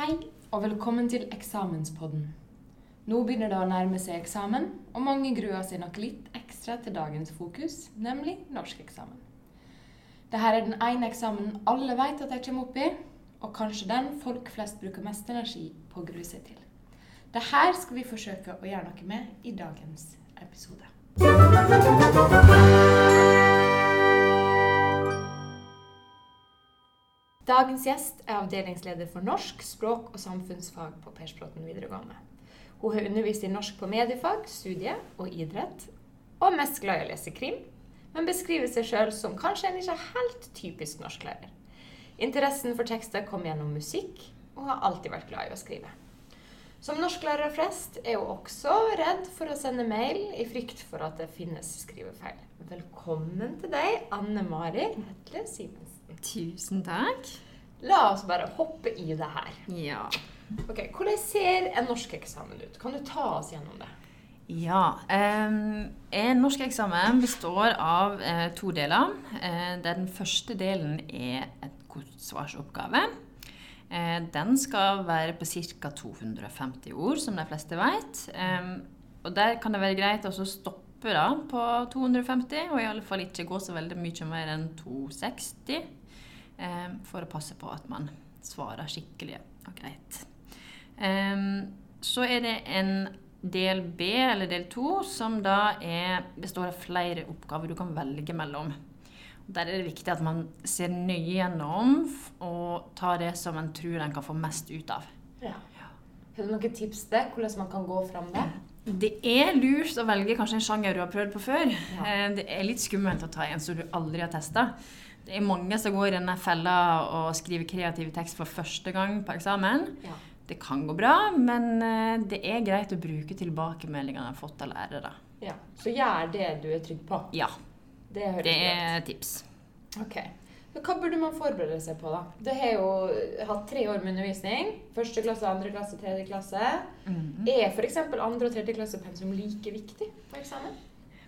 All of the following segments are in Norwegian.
Hei, og velkommen til eksamenspodden. Nå begynner det å nærme seg eksamen, og mange gruer seg nok litt ekstra til dagens fokus, nemlig norskeksamen. Dette er den ene eksamen alle vet at de kommer opp i, og kanskje den folk flest bruker mest energi på å grue seg til. Dette skal vi forsøke å gjøre noe med i dagens episode. Dagens gjest er avdelingsleder for norsk, språk og samfunnsfag på Persbråten videregående. Hun har undervist i norsk på mediefag, studie og idrett, og er mest glad i å lese krim, men beskriver seg sjøl som kanskje en ikke helt typisk norsklærer. Interessen for tekster kom gjennom musikk, og har alltid vært glad i å skrive. Som norsklærer flest er hun også redd for å sende mail i frykt for at det finnes skrivefeil. Velkommen til deg, Anne Mari Hetle Simensen. Tusen takk. La oss bare hoppe i det her. Ja. Ok, Hvordan ser en norskeksamen ut? Kan du ta oss gjennom det? Ja. Um, en norskeksamen består av eh, to deler. Eh, der den første delen er en kortsvarsoppgave. Eh, den skal være på ca. 250 ord, som de fleste vet. Um, og der kan det være greit å stoppe da, på 250, og i alle fall ikke gå så veldig mye mer enn 260. Um, for å passe på at man svarer skikkelig og greit. Um, så er det en del B, eller del 2, som da er, består av flere oppgaver du kan velge mellom. Der er det viktig at man ser nøye gjennom og tar det som en tror en kan få mest ut av. Ja. Har du noen tips til hvordan man kan gå fram det? Det er lurt å velge kanskje en sjanger du har prøvd på før. Ja. Eh, Det er litt skummelt å ta en som du aldri har testa. Det er mange som går i denne fella og skriver kreativ tekst for første gang på eksamen. Ja. Det kan gå bra, men eh, det er greit å bruke tilbakemeldingene jeg har fått av lærere. ja. Så gjør det du er trygg på. Ja, Det det er tips. Ok. Hva burde man forberede seg på, da? Du har jo hatt tre år med undervisning. Første klasse, andre klasse, tredje klasse. Mhm. Er f.eks. andre og tredje klasse pensum like viktig på eksamen?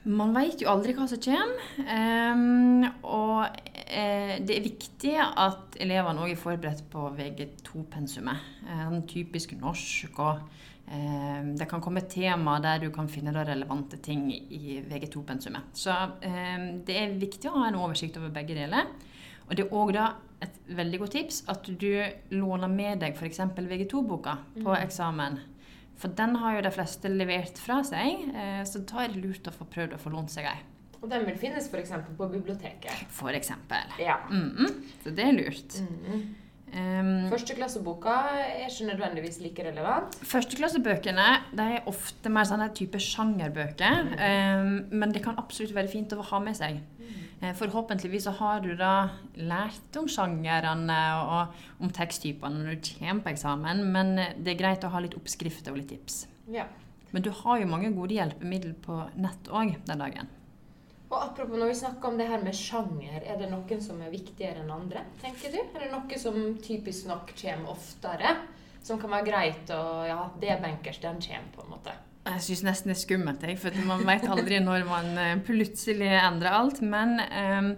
Man vet jo aldri hva som kommer. Um, og eh, det er viktig at elevene òg er forberedt på VG2-pensumet. Eh, typisk norsk og eh, Det kan komme tema der du kan finne relevante ting i VG2-pensumet. Så det er viktig å ha en oversikt over begge deler. Og det er òg da et veldig godt tips at du låner med deg f.eks. VG2-boka på Mhm. eksamen. For den har jo de fleste levert fra seg, eh, så da er det lurt å få prøvd å få lånt seg ei. Og den vil finnes f.eks. på biblioteket. For eksempel. Ja. Mhm, Så det er lurt. Mm. Um, Førsteklasseboka er ikke nødvendigvis like relevant. Førsteklassebøkene de er ofte mer sånn type sjangerbøker. um, men det kan absolutt være fint å ha med seg. Eh, Forhåpentligvis så har du da lært om sjangerne og om teksttypene når du kommer på eksamen, men eh, det er greit å ha litt oppskrifter og litt tips. Ja. Men du har jo mange gode hjelpemidler på nett òg den dagen. Og apropos når vi snakker om det her med sjanger, er det noen som er viktigere enn andre, tenker du? Er det noe som typisk nok kommer oftere? Som kan være greit å Ja, det er bankers, den kommer, på en måte. Jeg syns nesten det er skummelt, jeg, for man vet aldri når man eh, plutselig endrer alt. Men eh,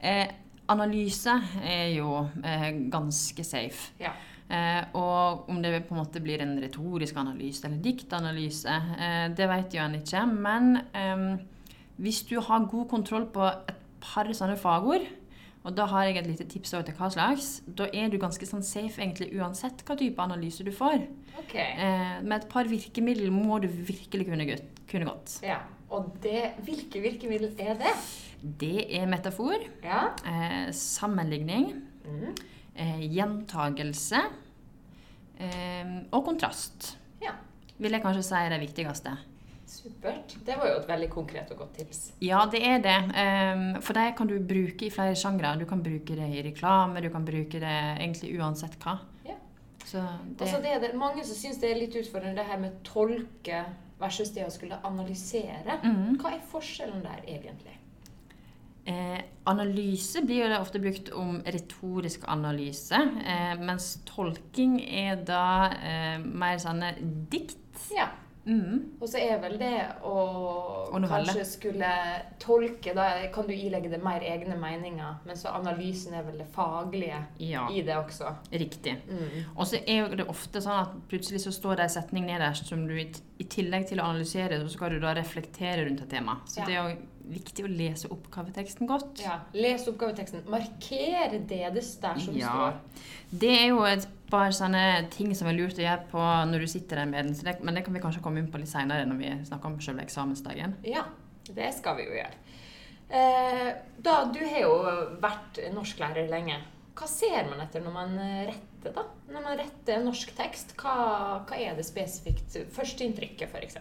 eh, analyse er jo eh, ganske safe. Ja. Eh, og om det på en måte blir en retorisk analyse eller diktanalyse, eh, det vet jo en ikke. Men eh, hvis du har god kontroll på et par sånne fagord, og da har jeg et lite tips til hva slags, da er du ganske sånn safe egentlig uansett hva type analyse du får. Okay. Eh, med et par virkemidler må du virkelig kunne, kunne godt. Ja. Og det, hvilke virkemiddel er det? Det er metafor, Ja. eh, sammenligning, Mm. eh, gjentagelse eh, og kontrast. Ja. Vil jeg kanskje si er det viktigste. Supert. Det var jo et veldig konkret og godt tips. Ja, det er det. Eh, for det kan du bruke i flere sjangre. Du kan bruke det i reklame, du kan bruke det egentlig uansett hva. Ja. Så det, Altså det er det, mange som syns det er litt utfordrende det her med tolke versus det å skulle analysere. Mm. Hva er forskjellen der egentlig? Eh, analyse blir jo ofte brukt om retorisk analyse, eh, mens tolking er da eh, mer sånne dikt. Ja. Mm. Og så er vel det å kanskje skulle tolke Da kan du ilegge det mer egne meninger, men så analysen er vel det faglige Ja, i det også. riktig. Mm. Og så er det ofte sånn at plutselig så står det en setning nederst som du i, tillegg til å analysere, så skal du da reflektere rundt et tema. Så Ja. det jo viktig å lese oppgaveteksten godt. Ja. Les oppgaveteksten. Marker det det der som Ja. står. Det er jo et par sånne ting som er lurt å gjøre på når du sitter der med den, det, men det kan vi kanskje komme inn på litt seinere når vi snakker om selve eksamensdagen. Ja, det skal vi jo gjøre. Eh, da, du har jo vært norsklærer lenge. Hva ser man etter når man retter, da? Når man retter norsk tekst, hva, hva er det spesifikt? Førsteinntrykket, f.eks.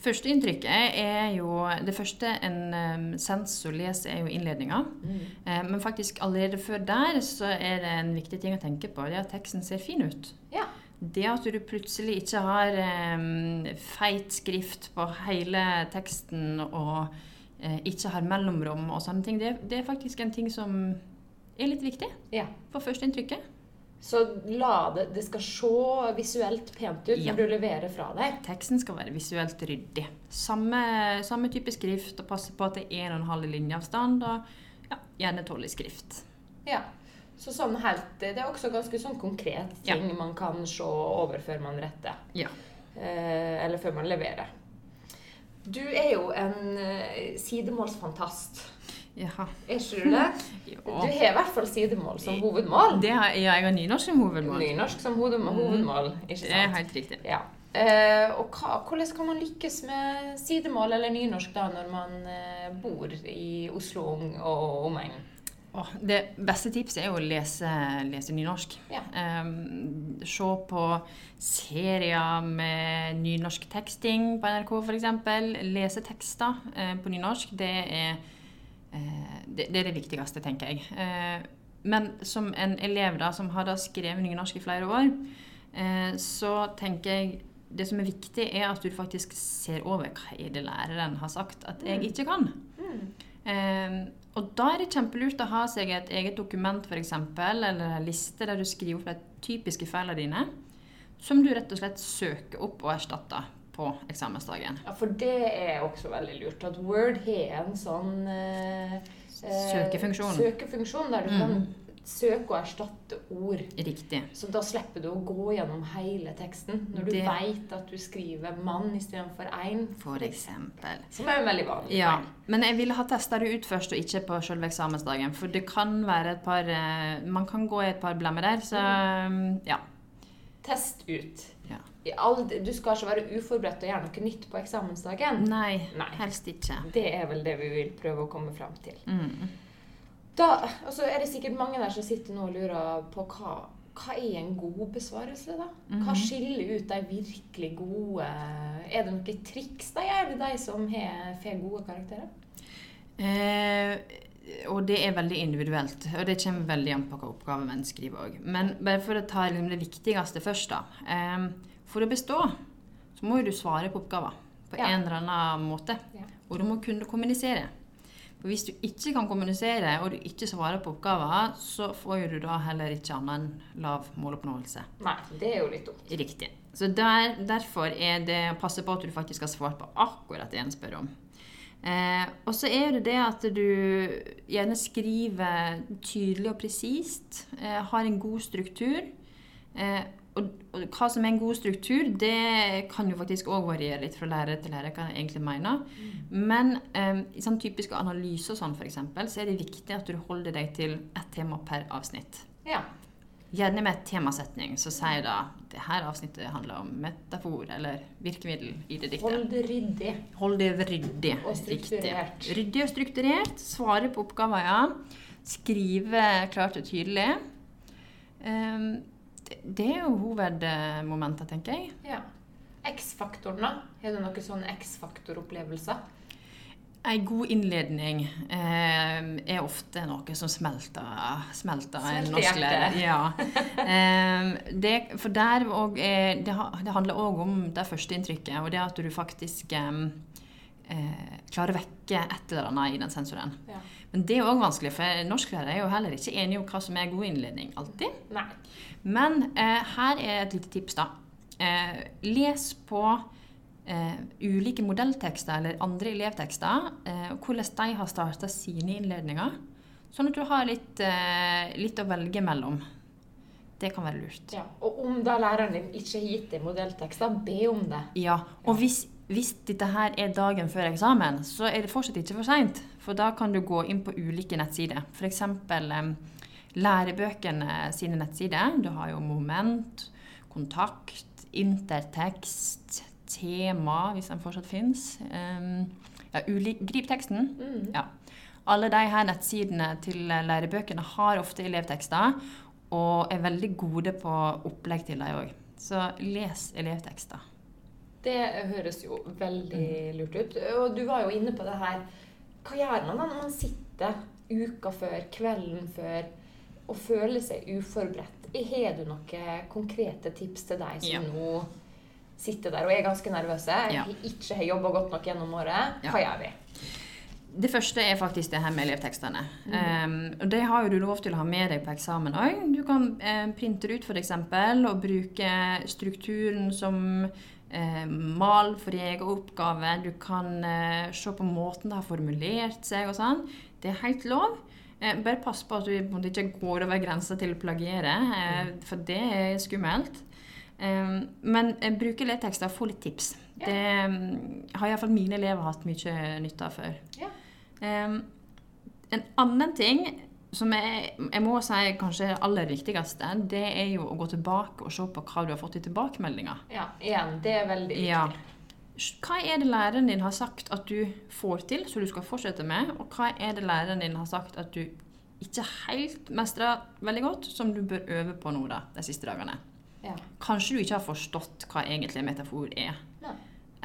Førsteinntrykket er jo Det første en sensor leser, er jo innledninga. Mm. Eh, men faktisk allerede før der så er det en viktig ting å tenke på. Det er at teksten ser fin ut. Ja. Det at du plutselig ikke har um, feit skrift på hele teksten og uh, ikke har mellomrom og sånne ting, det, det er faktisk en ting som er litt viktig ja. for førsteinntrykket. Så la det skal se visuelt pent ut Ja. når du leverer fra deg. Teksten skal være visuelt ryddig. Samme, samme type skrift, og passe på at det er 1,5 linjeavstand, og ja, gjerne 12 i skrift. Ja. Så sånn helt, Det er også ganske sånn konkret Ja. ting man kan se over før man retter. Ja. Eh, eller før man leverer. Du er jo en eh, sidemålsfantast. Jaha. Er ikke du det? Du har i hvert fall sidemål som hovedmål. Det har, ja, jeg har nynorsk som hovedmål. Nynorsk som hovedmål, hovedmål ikke Det er helt riktig. Ja. Eh, og hva, hvordan kan man lykkes med sidemål eller nynorsk da når man eh, bor i Oslo og omegn? Oh, det beste tipset er jo å lese, lese nynorsk. Ja. Um, se på serier med nynorsk teksting på NRK f.eks. Lese tekster uh, på nynorsk. Det er, det, det er det viktigste, tenker jeg. Eh, men som en elev da, som har da skrevet nynorsk i flere år, eh, så tenker jeg det som er viktig, er at du faktisk ser over hva er det læreren har sagt at jeg ikke kan. Eh, og da er det kjempelurt å ha seg et eget dokument for eksempel, eller en liste der du skriver opp de typiske feilene dine, som du rett og slett søker opp og erstatter på eksamensdagen. Ja, for det er også veldig lurt. At Word har en sånn eh, eh, Søkefunksjon. søkefunksjon der du kan søke og erstatte ord. Riktig. Så da slipper du å gå gjennom hele teksten når du Det- vet at du skriver 'mann' istedenfor 'ein'. For eksempel. Som er en veldig vanlig Ja, men jeg ville ha testa det ut først, og ikke på selve eksamensdagen. For det kan være et par eh, Man kan gå i et par blemmer der, så um, ja. Test ut. Ja. I all, du skal ikke være uforberedt og gjøre noe nytt på eksamensdagen. Nei, Nei. helst ikke. Det er vel det vi vil prøve å komme fram til. Mm. Da altså er det sikkert mange der som sitter nå og lurer på hva, hva er en god besvarelse, da? Hva skiller ut de virkelig gode Er det noen triks de gjør, de som har, får gode karakterer? Eh, og det er veldig individuelt, og det kommer veldig an på hva oppgave man skriver òg. Men bare for å ta liksom det viktigste først, da. Eh, for å bestå så må jo du svare på oppgaver på Ja. en eller annen måte. Ja. Og du må kunne kommunisere. For hvis du ikke kan kommunisere, og du ikke svarer på oppgaver, så får du da heller ikke annet enn lav måloppnåelse. Nei, det er jo litt dumt. Riktig. Så der, derfor er det å passe på at du faktisk har svart på akkurat det en spør om. Eh, og så er det det at du gjerne skriver tydelig og presist, eh, har en god struktur. Eh, og, og hva som er en god struktur, det kan jo faktisk òg variere litt fra lærer til lærer. hva jeg egentlig mener. Men um, i sånn typisk analyser sånn, for eksempel, så er det viktig at du holder deg til ett tema per avsnitt. Ja. Gjerne med et temasetning Så sier da det her avsnittet handler om metafor eller virkemiddel i det diktet. Hold det ryddig. Hold det ryddig. Og strukturert. Riktig. Ryddig og strukturert. Svare på oppgaver, ja. Skrive klart og tydelig. Ehm, det, er jo hovedmomenter, tenker jeg. Ja. X-faktoren, da? Har du noen sånne X-faktor-opplevelser? Ei god innledning eh, er ofte noe som smelter, smelter en norsk lærer. Ja. Eh, det, for der òg det, det handler òg om det første inntrykket, og det at du faktisk eh, eh, klarer å vekke et eller annet i den sensoren. Ja. Men det er òg vanskelig, for norsklærere er jo heller ikke enige om hva som er god innledning. alltid. Nei. Men eh, her er et lite tips, da. Eh, les på eh, ulike modelltekster eller andre elevtekster, eh, og hvordan de har starta sine innledninger. Sånn at du har litt, eh, litt å velge mellom. Det kan være lurt. Ja. Og om da læreren din ikke har gitt deg modelltekster, be om det. Ja, og hvis, hvis dette her er dagen før eksamen, så er det fortsatt ikke for seint. For da kan du gå inn på ulike nettsider. F.eks. Lærebøkene sine nettsider. Du har jo Moment, Kontakt, Intertekst, Tema, hvis den fortsatt fins. Ja, grip teksten. Mm. Ja. Alle de her nettsidene til lærebøkene har ofte elevtekster, og er veldig gode på opplegg til dem òg. Så les elevtekster. Det høres jo veldig lurt ut. Og du var jo inne på det her. Hva gjør man da når man sitter uka før, kvelden før, og føler seg uforberedt? Har du noen konkrete tips til deg som Ja. nå sitter der og er ganske nervøse? Ja. Ikke har jobba godt nok gjennom året? Hva gjør vi? Det første er faktisk det her med elevtekstene. Um, og det har jo du lov til å ha med deg på eksamen òg. Du kan eh, printe det ut f.eks. og bruke strukturen som eh, mal for egen oppgave. Du kan eh, se på måten det har formulert seg og sånn. Det er helt lov. Eh, bare pass på at du ikke går over grensa til å plagiere, eh, for det er skummelt. Um, men eh, bruke elevtekster og få litt tips. Ja. Det har iallfall mine elever hatt mye nytte av før. Ja. En annen ting som jeg, jeg må si kanskje er aller viktigste, det er jo å gå tilbake og se på hva du har fått i tilbakemeldinger. Ja, igjen, det er veldig viktig. Ja. Hva er det læreren din har sagt at du får til, så du skal fortsette med? Og hva er det læreren din har sagt at du ikke helt mestrer veldig godt, som du bør øve på nå da, de siste dagene? Ja. Kanskje du ikke har forstått hva egentlig metafor er, Nei.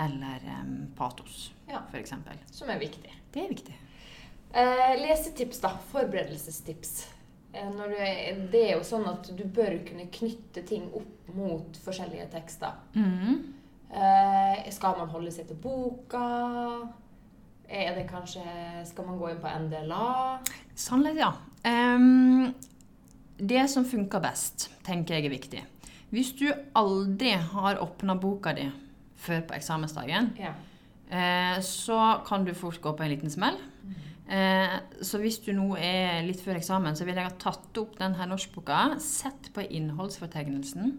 eller um, patos, Ja. eksempel. Som er viktig. Det er viktig. Eh, lesetips, da. Forberedelsestips. Eh, du det er jo sånn at du bør kunne knytte ting opp mot forskjellige tekster. Mm. Eh, skal man holde seg til boka? Er det kanskje Skal man gå inn på NDLA? Sannhet, ja. Um, det som funker best, tenker jeg er viktig. Hvis du aldri har åpna boka di før på eksamensdagen, Ja. eh, så kan du fort gå på en liten smell. Eh, så hvis du nå er litt før eksamen, så vil jeg ha tatt opp denne norskboka, sett på innholdsfortegnelsen,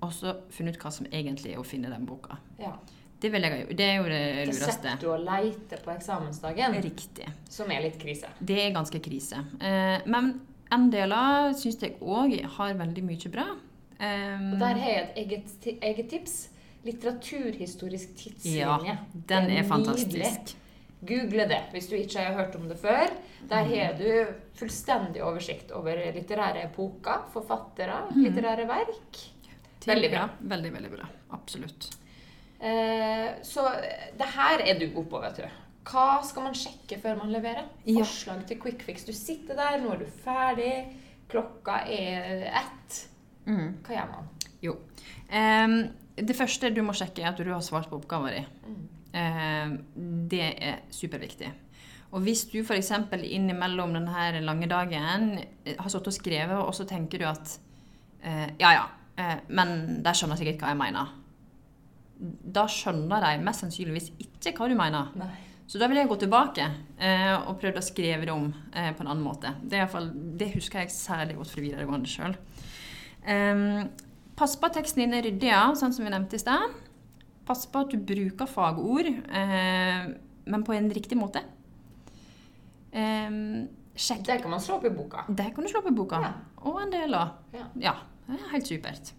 og så funnet ut hva som egentlig er å finne den boka. ja. Det, jeg det er jo det lureste du og leter på eksamensdagen, Riktig. som er litt krise. Det er ganske krise. Eh, men av syns jeg òg har veldig mye bra. Um, Og der har jeg et eget, eget tips. Litteraturhistorisk tidslinje. ja, den er er fantastisk. Google det hvis du ikke har hørt om det før. Der har du fullstendig oversikt over litterære epoker, forfattere, litterære verk. Veldig bra. Veldig, veldig bra. Absolutt. Eh, så det her er du god på, vet du. Hva skal man sjekke før man leverer? Forslag til quick fix. Du sitter der, nå er du ferdig, klokka er ett. Mm. Hva gjør man? Jo. Det første du må sjekke, er at du har svart på oppgaven din. Em, det er superviktig. Og hvis du f.eks. innimellom denne lange dagen eh, har sittet og skrevet, og så tenker du at eh, Ja, ja, eh, men de skjønner sikkert hva jeg mener. Da skjønner de mest sannsynligvis ikke hva du mener. Nei. Så da vil jeg gå tilbake eh, og prøve å skrive det om eh, på en annen måte. Det, er fall, det husker jeg særlig godt fra videregående sjøl. pass på at teksten din er ryddig, ja, sånn som vi nevnte i sted. Pass på at du bruker fagord, eh, men på en riktig måte. Eh, sjekk Det kan man slå opp i boka. Det kan du slå opp i boka. Ja. Og en del av. Ja. Ja, helt supert.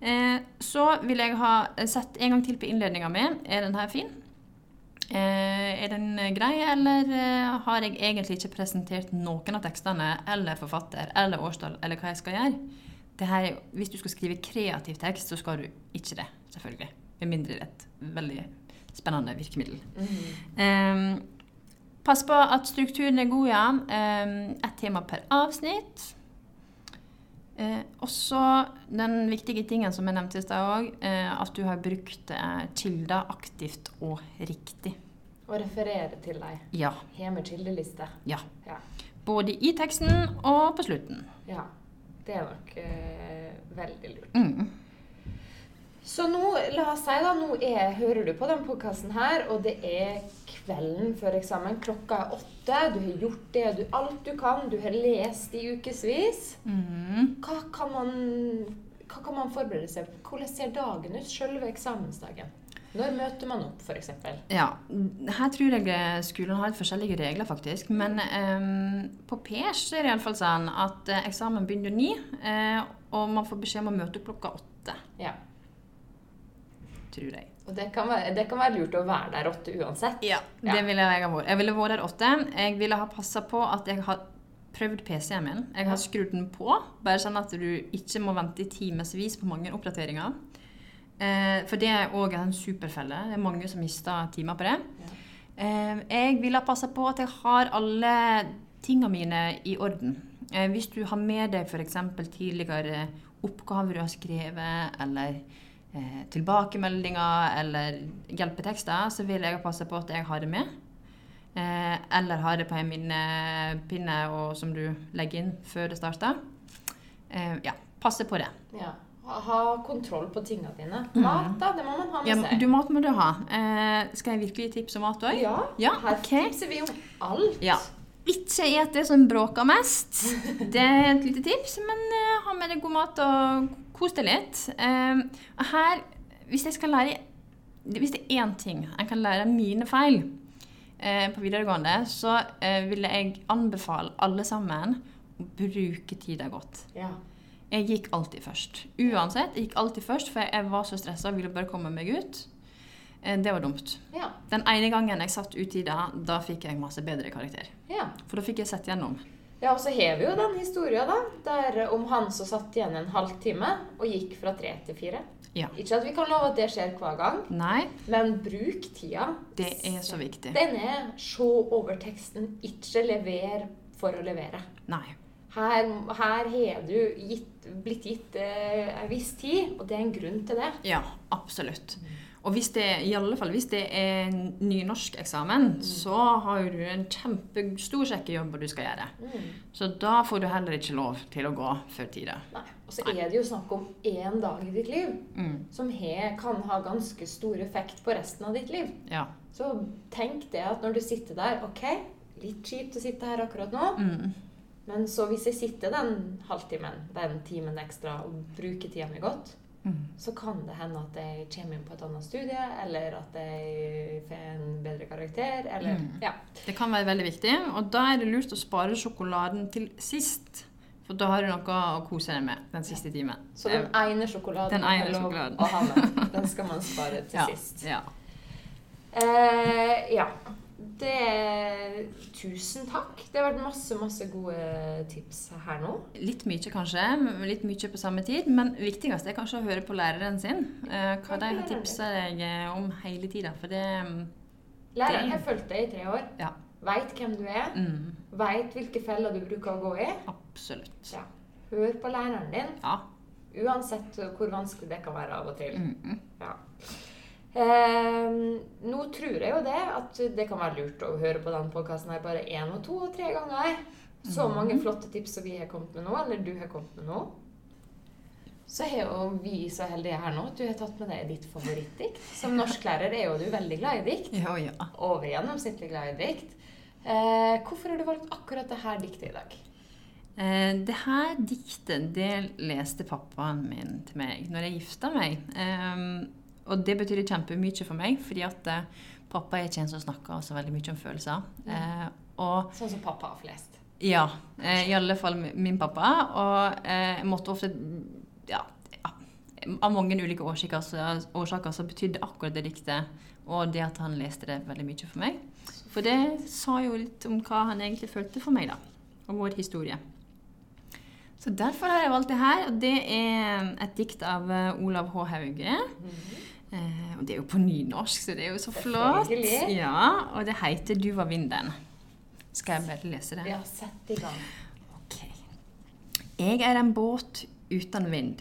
Eh, så vil jeg ha sett en gang til på innledninga mi. Er den her fin? Eh, er den grei, eller eh, har jeg egentlig ikke presentert noen av tekstene, eller forfatter, eller årstall, eller hva jeg skal gjøre? Er hvis du skal skrive kreativ tekst, så skal du ikke det, selvfølgelig. Med mindre det er et veldig spennende virkemiddel. Eh, pass på at strukturen er god, ja. Eh, Ett tema per avsnitt. Eh, også den viktige tingen som jeg nevnte i stad òg, eh, at du har brukt eh, kilder aktivt og riktig. Og referere til deg. Ja. Har med kildeliste. ja. Ja. Både i teksten og på slutten. ja. Det er nok eh, veldig lurt. Mm. Så nå, la oss si da, nå er, hører du på den podkasten her, og det er kvelden før eksamen. Klokka er åtte. Du har gjort det du, alt du kan. Du har lest i ukevis. Mm. Hva kan man, hva kan man forberede seg på? Hvordan ser dagen ut selve eksamensdagen? Når møter man opp, f.eks.? Ja, her tror jeg skolen har forskjellige regler, faktisk. Men um, på Pers er det iallfall sånn at eh, eksamen begynner ni, eh, og man får beskjed om å møte opp klokka åtte, Ja. Tror jeg. Og det kan, være, det kan være lurt å være der åtte uansett. Ja, Ja. det ville jeg ha vært. Jeg ville vært der åtte. Jeg ville ha passa på at jeg har prøvd PC-en min. Jeg har skrudd den på, bare sånn at du ikke må vente i timevis på mange oppdateringer. Eh, for det er òg en superfelle. Det er mange som mister timer på det. Ja. Eh, jeg ville ha passa på at jeg har alle tingene mine i orden. Eh, hvis du har med deg f.eks. tidligere oppgaver du har skrevet, eller eh, tilbakemeldinger eller hjelpetekster, så vil jeg passe på at jeg har det med. Eh, eller har det på en minnepinne som du legger inn før det starter. Eh, ja, passe på det. Ja. Ha, kontroll på tingene dine. Mat, da. Det må man ha med Ja, seg. du, mat må du ha. Eh, skal jeg virkelig tipse om mat òg? Ja, Ja, her okay. tipser vi om alt. Ja. Ikke et det som bråker mest. Det er et lite tips, men eh, ha med deg god mat og kos deg litt. Eh, og her, hvis jeg skal lære Hvis det er én ting jeg kan lære av mine feil eh, på videregående, så eh, vil jeg anbefale alle sammen å bruke tida godt. Ja. Jeg gikk alltid først. Uansett, jeg gikk alltid først, for jeg var så stressa og ville bare komme meg ut. Eh, Det var dumt. Ja. Den ene gangen jeg satt ut tida, da fikk jeg masse bedre karakter. ja. For da fikk jeg sett gjennom. Ja, og så har vi jo den historien da, der om han som satt igjen en halvtime og gikk fra tre til fire. Ja. Ikke at vi kan love at det skjer hver gang, Nei, men bruk tida. det er så viktig. Den er se over teksten, ikke lever for å levere. Nei. Her, her har du gitt, blitt gitt eh, en viss tid, og det er en grunn til det. Ja, absolutt. Og hvis det, i alle fall hvis det er nynorskeksamen, så har jo du en kjempestor sjekkejobb du skal gjøre. Mm. Så da får du heller ikke lov til å gå før tida. Nei. Og så er det jo snakk om én dag i ditt liv Mm. som he, kan ha ganske stor effekt på resten av ditt liv. Ja. Så tenk det at når du sitter der Ok, litt kjipt å sitte her akkurat nå, Mm. men så hvis jeg sitter den halvtimen, den timen ekstra, og bruker tida mi godt, Mm. så kan det hende at jeg kommer inn på et annet studie, eller at jeg får en bedre karakter, eller Mm. Ja. Det kan være veldig viktig, og da er det lurt å spare sjokoladen til sist. For da har du noe å kose deg med den siste timen. Så den ene sjokoladen Den ene sjokoladen. å ha med. Den skal man spare til ja. sist. Ja. Eh, ja. Det Tusen takk. Det har vært masse, masse gode tips her nå. Litt mye, kanskje. Litt mye på samme tid. Men viktigst er kanskje å høre på læreren sin. Eh, hva de har tipsa deg eh, om hele tida. For det mm, Læreren har fulgt deg i tre år. Ja. Veit hvem du er. mm, Veit hvilke feller du bruker å gå i. Absolutt. Ja. Hør på læreren din, Ja. uansett hvor vanskelig det kan være av og til. Mm, mm. Ja. Eh, nå tror jeg jo det at det kan være lurt å høre på denne podkasten her bare én og to og tre ganger. Så Mhm. mange flotte tips som vi har kommet med nå, eller du har kommet med nå. Så har jo vi så heldige her nå at du har tatt med deg ditt favorittdikt. Som norsklærer er jo du veldig glad i dikt. Ja, ja. Over gjennomsnittlig glad i dikt. Eh, hvorfor har du valgt akkurat dette diktet i dag? Eh, det her diktet det leste pappaen min til meg når jeg gifta meg. Eh, og det betydde kjempemye for meg, fordi at eh, pappa er ikke en som snakker så veldig mye om følelser. Eh, og Sånn som pappa har flest. ja, eh, i alle fall min pappa. Og eh, jeg måtte ofte ja, av mange ulike årsaker så, årsaker så betydde akkurat det diktet og det at han leste det veldig mye for meg. For det sa jo litt om hva han egentlig følte for meg, da. Og vår historie. Så derfor har jeg valgt det her. Og det er et dikt av eh, Olav H. Hauge. Eh, og det er jo på nynorsk, så det er jo så flott. Ja, og det heter 'Du var vinden'. Skal jeg bare lese det? Ja, sett i gang. Ok. Jeg er en båt uten vind.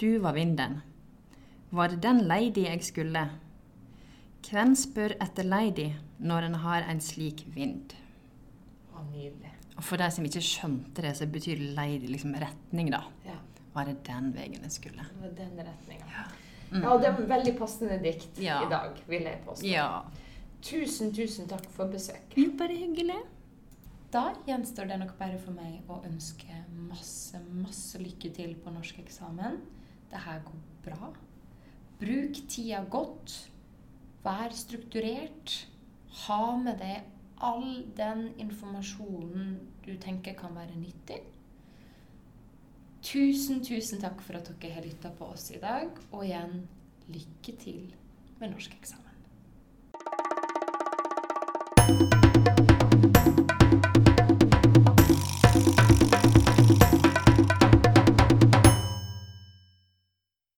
Du var vinden. Var det den lady jeg skulle? Hvem spør etter lady når en har en slik vind? Å, nydelig. Og for de som ikke skjønte det, så betyr lady liksom retning, da. Ja, Var det den veien jeg skulle? det var den retninga. Ja, det er en veldig passende dikt Ja. i dag, vil jeg påstå. Ja. Tusen, tusen takk for besøket. Bare hyggelig. Da gjenstår det nok bare for meg å ønske masse, masse lykke til på norskeksamen. Det her går bra. Bruk tida godt. Vær strukturert. Ha med deg all den informasjonen du tenker kan være nyttig. Tusen, tusen takk for at dere har lytta på oss i dag. Og igjen, lykke til med norskeksamen. thank